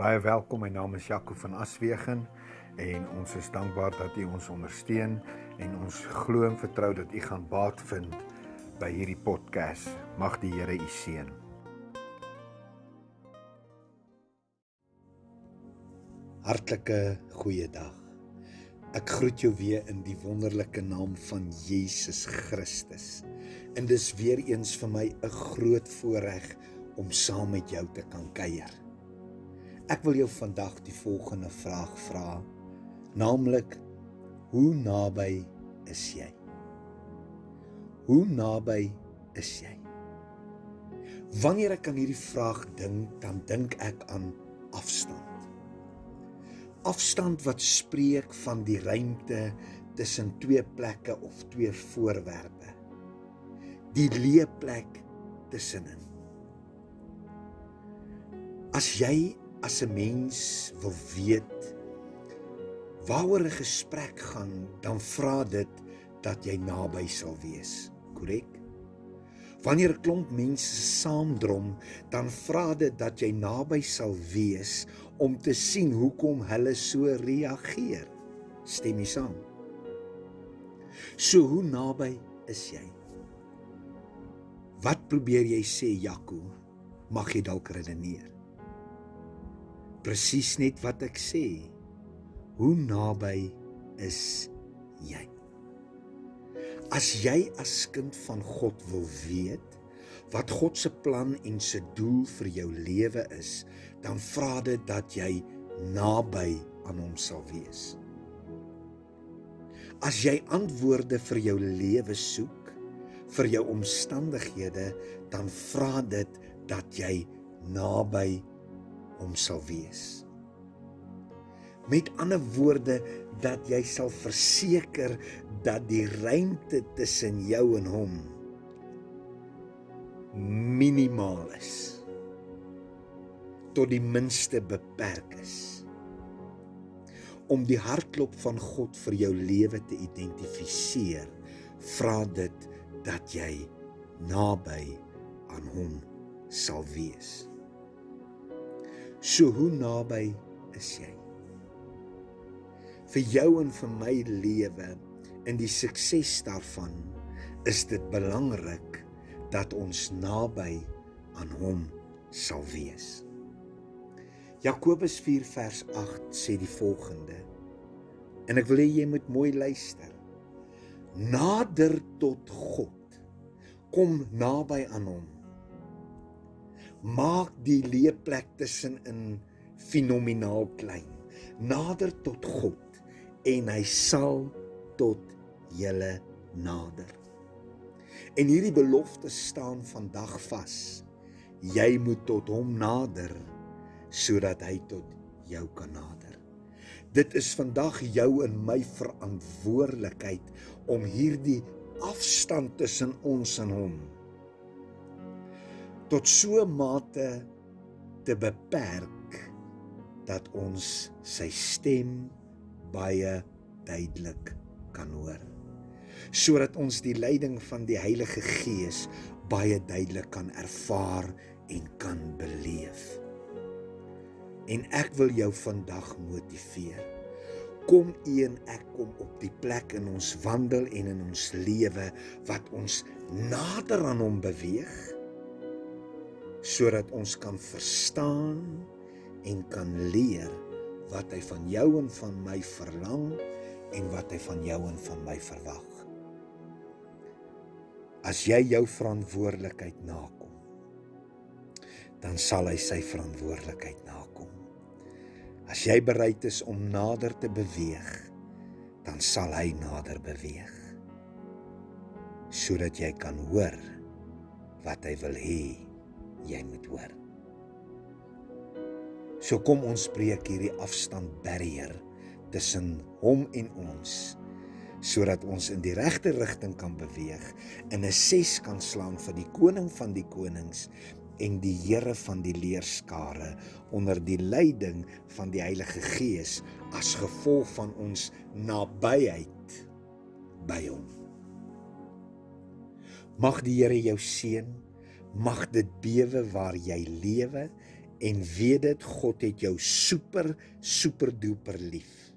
Baie welkom. My naam is Jaco van Aswegen en ons is dankbaar dat u ons ondersteun en ons glo en vertrou dat u gaan baat vind by hierdie podcast. Mag die Here u seën. Hartlike goeiedag. Ek groet jou weer in die wonderlike naam van Jesus Christus. En dis weer eens vir my 'n groot voorreg om saam met jou te kan kuier. Ek wil jou vandag die volgende vraag vra, naamlik hoe naby is jy? Hoe naby is jy? Wanneer ek aan hierdie vraag dink, dan dink ek aan afstand. Afstand wat spreek van die ruimte tussen twee plekke of twee voorwerpe. Die leë plek tussenin. As jy as 'n mens wil weet waaroor 'n gesprek gaan, dan vra dit dat jy naby sal wees. Korrek? Wanneer 'n klomp mense saamdrom, dan vra dit dat jy naby sal wees om te sien hoekom hulle so reageer. Stem jy saam? So hoe naby is jy? Wat probeer jy sê, Jaco? Mag jy dalk redeneer? Presies net wat ek sê. Hoe naby is jy? As jy as kind van God wil weet wat God se plan en se doel vir jou lewe is, dan vra dit dat jy naby aan hom sal wees. As jy antwoorde vir jou lewe soek, vir jou omstandighede, dan vra dit dat jy naby hom sal wees. Met ander woorde dat jy sal verseker dat die ruimte tussen jou en hom minimaal is. Tot die minste beperk is. Om die hartklop van God vir jou lewe te identifiseer vra dit dat jy naby aan hom sal wees So hoe naby is jy? Vir jou en vir my lewe in die sukses daarvan is dit belangrik dat ons naby aan hom sal wees. Jakobus 4 vers 8 sê die volgende. En ek wil hê jy moet mooi luister. Nader tot God. Kom naby aan hom maak die leë plek tussenin fenomenaal klein. Nader tot God en hy sal tot julle nader. En hierdie belofte staan vandag vas. Jy moet tot hom nader sodat hy tot jou kan nader. Dit is vandag jou en my verantwoordelikheid om hierdie afstand tussen ons en hom tot so mate te beperk dat ons sy stem baie duidelik kan hoor sodat ons die leiding van die Heilige Gees baie duidelik kan ervaar en kan beleef. En ek wil jou vandag motiveer. Kom een ek kom op die plek in ons wandel en in ons lewe wat ons nader aan hom beweeg sodat ons kan verstaan en kan leer wat hy van jou en van my verlang en wat hy van jou en van my verwag. As jy jou verantwoordelikheid nakom, dan sal hy sy verantwoordelikheid nakom. As jy bereid is om nader te beweeg, dan sal hy nader beweeg. Sodat jy kan hoor wat hy wil hê jy moet hoor. So kom ons breek hierdie afstand barrier tussen hom en ons sodat ons in die regte rigting kan beweeg en 'n ses kan slaan vir die koning van die konings en die Here van die leerskare onder die leiding van die Heilige Gees as gevolg van ons nabyheid by hom. Mag die Here jou seën mag dit bewe waar jy lewe en weet dit God het jou super super duper lief.